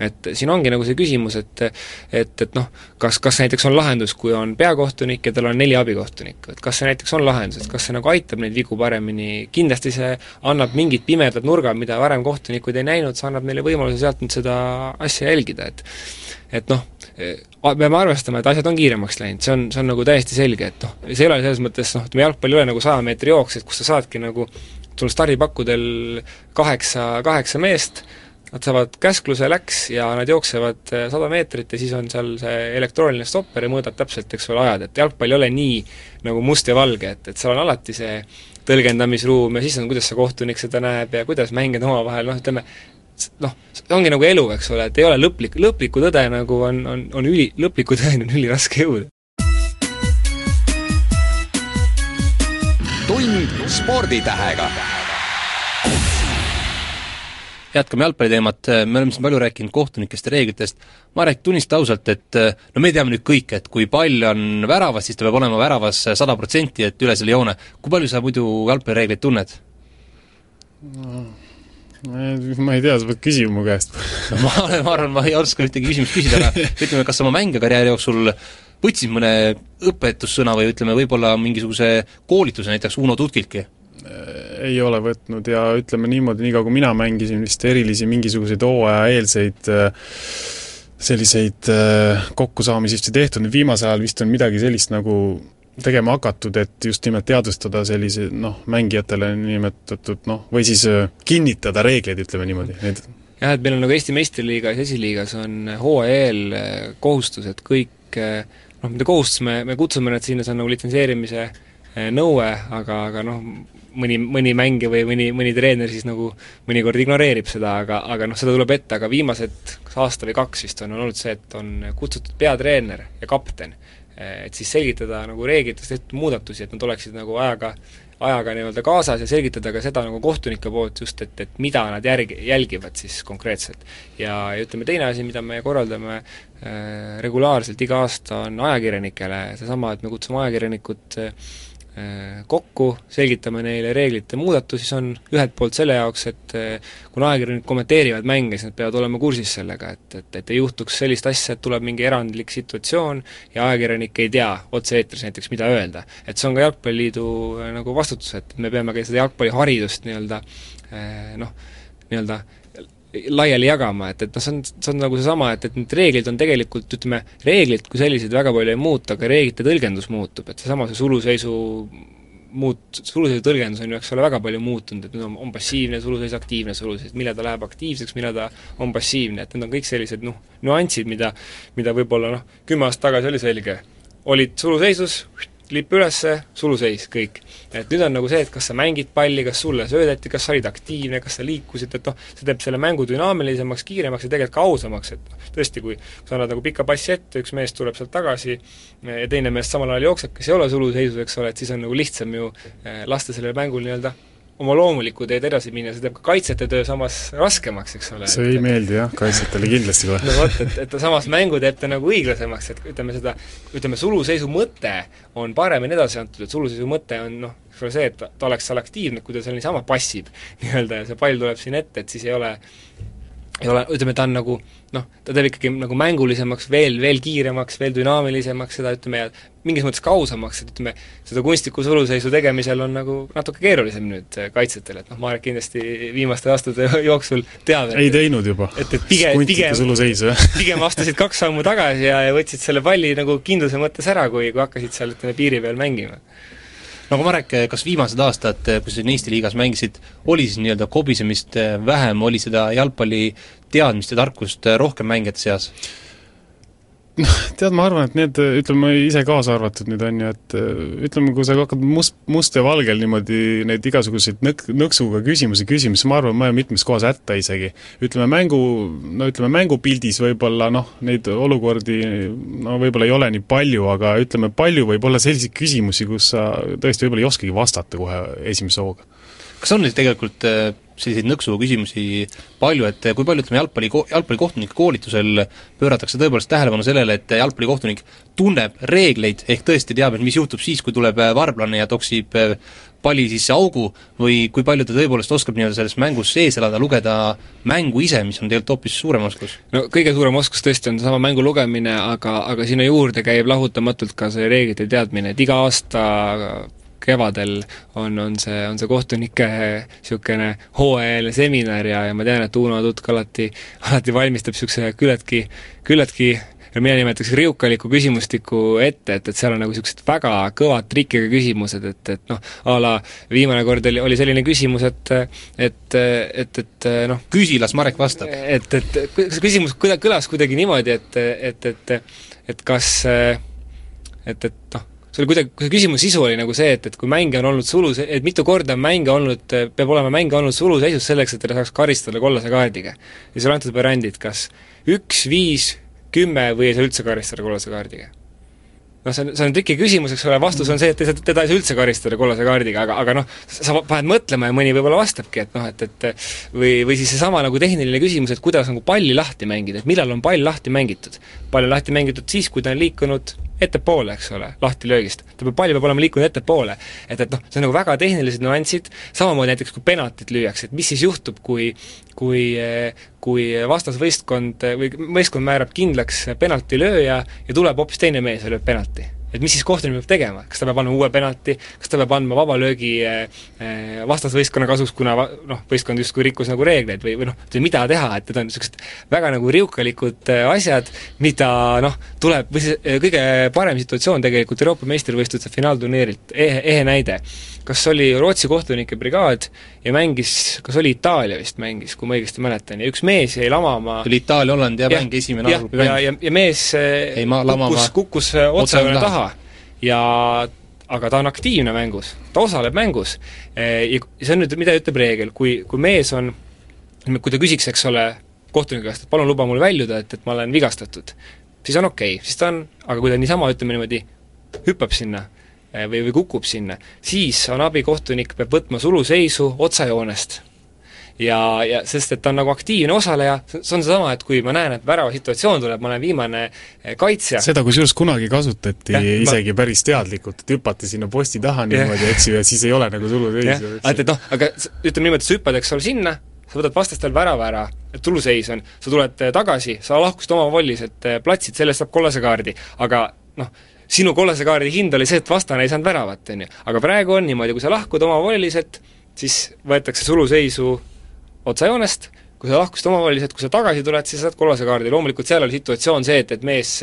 et siin ongi nagu see küsimus, et et, et noh, kas, kas näiteks on lahendus, kui on peakohtunik ja tal on neli abikohtunikku, et kas see näiteks on lahendus, et kas see nagu aitab neid vigu paremini, kindlasti see annab mingid pimedad nurgad, mida varem kohtunikud ei näinud, see annab neile võimaluse sealt nüüd seda asja jälgida, et et noh, peame arvestama, et asjad on kiiremaks läinud, see on, see on nagu täiesti selge, et noh, see ei ole selles mõttes noh, ütleme jalgpall ei ole nagu saja meetri jooks, et kus sa saadki nagu, sul stardipakkudel kaheksa, kaheksa meest, nad saavad käskluse, läks, ja nad jooksevad eh, sada meetrit ja siis on seal see elektrooniline stopper ja mõõdab täpselt, eks ole, ajad, et jalgpall ei ole nii nagu must ja valge, et, et seal on alati see tõlgendamisruum ja siis on, kuidas see kohtunik seda näeb ja kuidas mängijad omavahel noh, ütleme, noh, see ongi nagu elu, eks ole, et ei ole lõplik, lõplikku tõde nagu on, on, on üli, lõplikku tõeni on üliraske jõuda. tund sporditähega jätkame jalgpalliteemat, me oleme siin palju rääkinud kohtunikest ja reeglitest, Marek, tunnista ausalt, et no me teame nüüd kõik, et kui pall on väravas, siis ta peab olema väravas sada protsenti, et üle selle joone. kui palju sa muidu jalgpallireegleid tunned no.? Ma ei tea, sa pead küsima mu käest ma, ma arvan, ma ei oska ühtegi küsimust küsida, aga ütleme, kas oma mängijakarjääri jooksul võtsid mõne õpetussõna või ütleme, võib-olla mingisuguse koolituse näiteks Uno Tutkiltki? ei ole võtnud ja ütleme niimoodi, niikaua kui mina mängisin, vist erilisi mingisuguseid hooajaeelseid selliseid kokkusaamisi vist ei tehtud, nüüd viimasel ajal vist on midagi sellist nagu tegema hakatud, et just nimelt teadvustada sellise noh, mängijatele nimetatud noh, või siis äh, kinnitada reegleid, ütleme niimoodi, need jah, et meil on nagu Eesti meistriliigas esiliigas on hooaja eel äh, kohustus, et kõik äh, noh, mitte kohustus, me, me kutsume nad sinna, see on nagu litsenseerimise nõue, aga, aga noh, mõni, mõni mängija või mõni, mõni treener siis nagu mõnikord ignoreerib seda, aga, aga noh, seda tuleb ette, aga viimased kas aasta või kaks vist on olnud see, et on kutsutud peatreener ja kapten et siis selgitada nagu reeglites tehtud muudatusi, et nad oleksid nagu ajaga, ajaga nii-öelda kaasas ja selgitada ka seda nagu kohtunike poolt just, et, et mida nad järgi, jälgivad siis konkreetselt. ja, ja ütleme, teine asi, mida me korraldame äh, regulaarselt iga aasta, on ajakirjanikele seesama, et me kutsume ajakirjanikud Äh, kokku, selgitame neile reeglite muudatusi, see on ühelt poolt selle jaoks, et äh, kuna ajakirjanikud kommenteerivad mänge, siis nad peavad olema kursis sellega, et, et, et ei juhtuks sellist asja, et tuleb mingi erandlik situatsioon ja ajakirjanik ei tea otse-eetris näiteks, mida öelda. et see on ka Jalgpalliliidu äh, nagu vastutus, et me peame ka seda jalgpalliharidust nii-öelda noh, nii-öelda laiali jagama, et, et noh, see on, see on nagu seesama, et, et need reeglid on tegelikult, ütleme, reeglid kui sellised väga palju ei muutu, aga reeglite tõlgendus muutub, et seesama, see suluseisu muut-, suluseisu tõlgendus on ju, eks ole, väga palju muutunud, et nüüd on, on passiivne suluseis, aktiivne suluseis, millal ta läheb aktiivseks, millal ta on passiivne, et need on kõik sellised noh, nüansid, mida mida võib-olla noh, kümme aastat tagasi oli selge. olid suluseisus, lipp ülesse, suluseis, kõik. Et nüüd on nagu see, et kas sa mängid palli, kas sulle söödeti, kas sa olid aktiivne, kas sa liikusid, et noh, see teeb selle mängu dünaamilisemaks, kiiremaks ja tegelikult ka ausamaks, et noh, tõesti, kui sa annad nagu pika passi ette, üks mees tuleb sealt tagasi ja teine mees samal ajal jookseb, kes ei ole suluseisus, eks ole, et siis on nagu lihtsam ju eh, lasta sellel mängul nii-öelda oma loomulikku teed edasi minna, see teeb ka kaitsjate töö samas raskemaks, eks ole. see ei et, meeldi jah, kaitsjatele kindlasti kohe. no vot, et, et samas mängu teeb ta nagu õiglasemaks, et ütleme seda, ütleme suluseisu mõte on paremini edasi antud, et suluseisu mõte on noh, eks ole see, et ta, ta oleks seal aktiivne, kui ta seal niisama passib nii-öelda ja see pall tuleb siin ette, et siis ei ole ei ole, ütleme, ta on nagu noh, ta teeb ikkagi nagu mängulisemaks, veel, veel kiiremaks, veel dünaamilisemaks seda, ütleme, ja mingis mõttes ka ausamaks, et ütleme, seda kunstliku suluseisu tegemisel on nagu natuke keerulisem nüüd kaitsjatel, et noh, Marek kindlasti viimaste aastate jooksul teab, et ei teinud juba. et, et pigem, pigem, pigem astusid kaks sammu tagasi ja, ja võtsid selle palli nagu kindluse mõttes ära, kui, kui hakkasid seal, ütleme, piiri peal mängima no aga Marek, kas viimased aastad, kui sa siin Eesti liigas mängisid, oli siis nii-öelda kobisemist vähem, oli seda jalgpalli teadmist ja tarkust rohkem mängijate seas? Noh, tead, ma arvan, et need, ütleme ise kaasa arvatud nüüd on ju, et ütleme, kui sa hakkad must, must ja valgel niimoodi neid igasuguseid nõk-, nõksuga küsimusi küsima, siis ma arvan, ma jään mitmes kohas hätta isegi. ütleme mängu, no ütleme mängupildis võib-olla noh, neid olukordi no võib-olla ei ole nii palju, aga ütleme, palju võib olla selliseid küsimusi, kus sa tõesti võib-olla ei oskagi vastata kohe esimese hooga. kas on nüüd tegelikult selliseid nõksu küsimusi palju, et kui palju ütleme, jalgpalli, jalgpallikohtunike koolitusel pööratakse tõepoolest tähelepanu sellele, et jalgpallikohtunik tunneb reegleid, ehk tõesti teab, et mis juhtub siis, kui tuleb varblane ja toksib palli sisse augu või kui palju ta tõepoolest oskab nii-öelda selles mängus sees elada, lugeda mängu ise, mis on tegelikult hoopis suurem oskus? no kõige suurem oskus tõesti on seesama mängu lugemine, aga, aga sinna juurde käib lahutamatult ka see reeglite teadmine, et iga aasta kevadel on, on see, on see kohtunike niisugune hooajaline seminar ja, ja ma tean, et Uno Tutk alati, alati valmistab niisuguse küllaltki, küllaltki mina nimetaks riukaliku küsimustiku ette, et, et seal on nagu niisugused väga kõvad trikiga küsimused, et, et noh, a la viimane kord oli, oli selline küsimus, et et, et, et noh küsi, las Marek vastab. et, et see küsimus kuida-, kõlas kuidagi niimoodi, et, et, et et kas et, et noh, see oli kuidagi, see küsimuse sisu oli nagu see, et, et kui mänge on olnud sulus, et mitu korda on mänge olnud, peab olema mänge olnud suluseisus selleks, et teda saaks karistada kollase kaardiga. ja siis on antud variandid, kas üks, viis, kümme või ei saa üldse karistada kollase kaardiga. noh, see on, see on triki küsimus, eks ole, vastus on see, et saa, teda ei saa üldse karistada kollase kaardiga, aga, aga noh, sa paned mõtlema ja mõni võib-olla vastabki, et noh, et, et või, või siis seesama nagu tehniline küsimus, et kuidas nagu palli lahti mängida, et millal on pall lahti mängitud. pall on lahti mängitud siis, kui ta on liikunud ettepoole, eks ole, lahtilöögist. ta peab, pall peab olema liikunud ettepoole. et, et noh, see on nagu väga tehnilised nüansid, samamoodi näiteks kui penaltit lüüakse, et mis siis juhtub, kui kui, kui vastasvõistkond või võistkond määrab kindlaks penaltilööja ja tuleb hoopis teine mees ja lööb penalti et mis siis kohtunik peab tegema, kas ta peab andma uue penalti, kas ta peab andma vabalöögi eh, eh, vastasvõistkonna kasuks, kuna noh, võistkond justkui rikkus nagu reegleid või, või noh, mida teha, et need on niisugused väga nagu riukalikud eh, asjad, mida noh, tuleb, või see kõige parem situatsioon tegelikult Euroopa meistrivõistluste finaalturniirilt, ehe, ehe näide kas oli Rootsi kohtunike brigaad ja mängis, kas oli Itaalia vist mängis, kui ma õigesti mäletan, ja üks mees jäi lamama oli Itaalia-Hollandi ja mäng, esimene ja, ja, ja, ja mees ei, ma, kukkus, kukkus otsejoone taha ja aga ta on aktiivne mängus, ta osaleb mängus. Ja see on nüüd, mida ütleb reegel, kui, kui mees on, kui ta küsiks, eks ole, kohtuniku käest, et palun luba mul väljuda, et, et ma olen vigastatud, siis on okei okay., siis ta on, aga kui ta niisama, ütleme niimoodi, hüppab sinna või, või kukub sinna, siis on abikohtunik, peab võtma suluseisu otsajoonest. ja, ja sest, et ta on nagu aktiivne osaleja, see on seesama, et kui ma näen, et väravasituatsioon tuleb, ma olen viimane eh, kaitsja seda kusjuures kunagi kasutati ja, isegi ma... päris teadlikult, et hüpati sinna posti taha niimoodi, eks ju, ja siis ei ole nagu ju. et, et noh, aga ütleme niimoodi, et sa hüppad, eks ole, sinna, sa võtad vastastel värava ära, et tuluseis on, sa tuled eh, tagasi, sa lahkusid omavoliselt platsilt, selle eest saab kollase kaardi, aga noh, sinu kollase kaardi hind oli see, et vastane ei saanud väravat, on ju. aga praegu on niimoodi, kui sa lahkud omavoliliselt, siis võetakse suluseisu otsajoonest, kui sa lahkusid omavoliliselt, kui sa tagasi tuled, siis saad kollase kaardi, loomulikult seal oli situatsioon see, et, et mees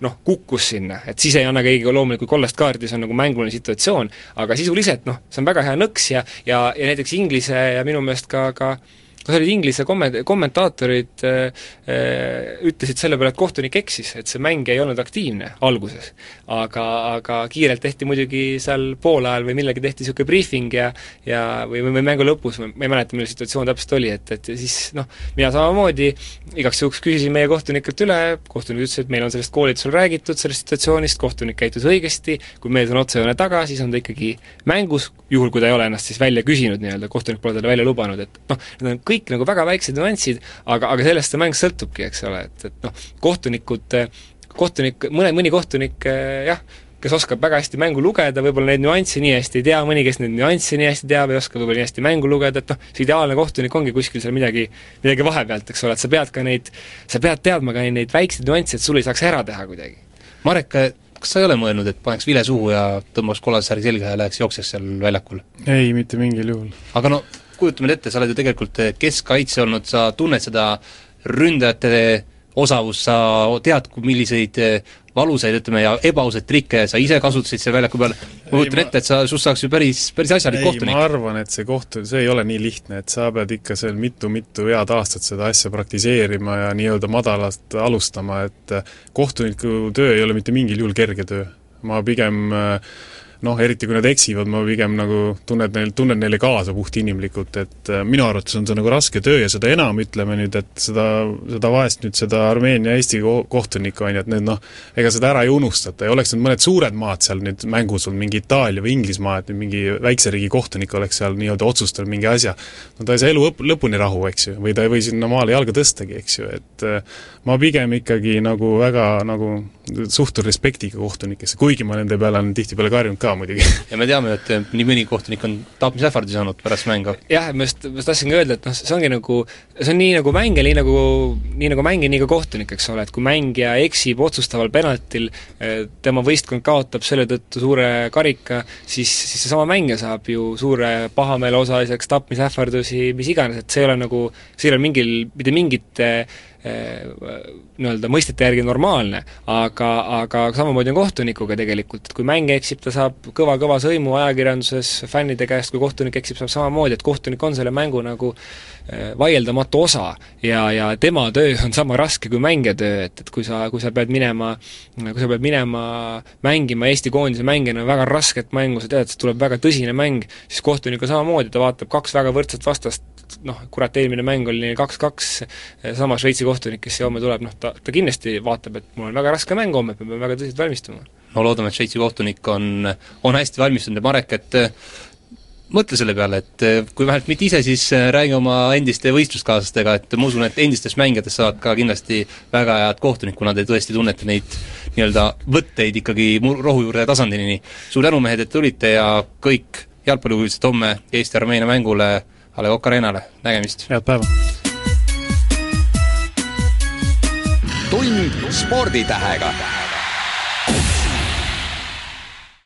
noh, kukkus sinna, et siis ei anna keegi loomulikult kollast kaardi, see on nagu mänguline situatsioon, aga sisuliselt noh, see on väga hea nõks ja ja, ja näiteks Inglise ja minu meelest ka, ka kas olid Inglise komme-, kommentaatorid äh, äh, ütlesid selle peale, et kohtunik eksis, et see mäng ei olnud aktiivne alguses. aga, aga kiirelt tehti muidugi seal poolajal või millalgi tehti niisugune briifing ja ja või, või mängu lõpus, ma ei mäleta, milline situatsioon täpselt oli, et, et siis noh, mina samamoodi igaks juhuks küsisin meie kohtunikelt üle, kohtunik ütles, et meil on sellest koolitusel räägitud, sellest situatsioonist, kohtunik käitus õigesti, kui mees on otsejoone taga, siis on ta ikkagi mängus, juhul kui ta ei ole ennast siis välja küsinud nii-öelda, kohtunik pole talle välja lubanud, et noh, need on kõik nagu väga väiksed nüansid, aga, aga sellest see mäng sõltubki, eks ole, et, et noh, kohtunikud, kohtunik, mõne, mõni kohtunik jah, kes oskab väga hästi mängu lugeda, võib-olla neid nüansse nii hästi ei tea, mõni, kes neid nüansse nii hästi teab, ei oska võib-olla nii hästi mängu lugeda, et noh, see ideaalne kohtunik ongi kuskil seal midagi, midagi vahepealt, eks ole, et sa pead ka neid, sa pead teadma ka neid väikseid nüansse, et sul ei saaks ära teha kuidagi. Marek, kas sa ei ole mõelnud, et paneks vile suhu ja tõmbaks kollase särgi selga ja läheks jookseks seal väljakul? ei, mitte mingil juhul. aga no kujutame ette, sa oled ju tegelikult keskkaitse olnud, sa tunned seda ründajate osavust, sa tead, milliseid valusaid, ütleme, ja ebaausaid trikke sa ise kasutasid seal väljaku peal, ma kujutan ette, et sa, sust saaks ju päris, päris asjalik kohtunik. ma arvan, et see koht, see ei ole nii lihtne, et sa pead ikka seal mitu-mitu head aastat seda asja praktiseerima ja nii-öelda madalast alustama, et kohtuniku töö ei ole mitte mingil juhul kerge töö. ma pigem äh, noh, eriti kui nad eksivad, ma pigem nagu tunned neil, tunnen neile kaasa puhtinimlikult, et äh, minu arvates on see nagu raske töö ja seda enam, ütleme nüüd, et seda, seda vaest nüüd, seda Armeenia Eesti ko-, kohtunikku, on ju, et need noh, ega seda ära ei unustata. Ja oleks nüüd mõned suured maad seal nüüd mängus olnud, mingi Itaalia või Inglismaa, et nüüd mingi väikse riigi kohtunik oleks seal nii-öelda otsustanud mingi asja, no ta ei saa elu õp-, lõpuni rahu, eks ju, või ta ei või sinna maale jalga tõstagi, eks ju, et äh, ma pigem ikkagi nagu väga nagu suhtun respektiga kohtunikesse, kuigi ma nende peale olen tihtipeale karjunud ka muidugi. ja me teame, et nii mõni kohtunik on tapmisähvardusi saanud pärast mängu. jah, ma just, ma just tahtsingi öelda, et noh, see ongi nagu, see on nii nagu mängija, nii nagu, nii nagu mängija, nii ka kohtunik, eks ole, et kui mängija eksib otsustaval penaltil, eh, tema võistkond kaotab selle tõttu suure karika, siis, siis seesama mängija saab ju suure pahameele osaliseks, tapmisähvardusi, mis iganes, et see ei ole nagu, see ei ole mingil, mitte mingite Eh, nii-öelda mõistete järgi normaalne, aga, aga samamoodi on kohtunikuga tegelikult, et kui mängija eksib, ta saab kõva-kõva sõimu ajakirjanduses fännide käest, kui kohtunik eksib, saab samamoodi, et kohtunik on selle mängu nagu eh, vaieldamatu osa ja, ja tema töö on sama raske kui mängija töö, et, et kui sa, kui sa pead minema, kui sa pead minema mängima Eesti koondise mängijana väga rasket mängu, sa tead, et tuleb väga tõsine mäng, siis kohtunik on samamoodi, ta vaatab kaks väga võrdset vastast, noh, kurat, eelmine mäng oli neil kaks-kaks, sama Šveitsi kohtunik, kes siia homme tuleb, noh ta, ta kindlasti vaatab, et mul on väga raske mäng homme, peame väga tõsiselt valmistuma. no loodame, et Šveitsi kohtunik on, on hästi valmistunud ja Marek, et äh, mõtle selle peale, et äh, kui vähemalt mitte ise, siis äh, räägi oma endiste võistluskaaslastega, et ma usun, et endistest mängijatest saavad ka kindlasti väga head kohtunik, kuna te tõesti tunnete neid nii-öelda võtteid ikkagi rohujuure tasandini. suur tänu, mehed, et tulite ja kõik jalgpallihuvilised homme Eesti-Armeenia mängule A Le Coq Arenale, nägemist! head päeva! Tund sporditähega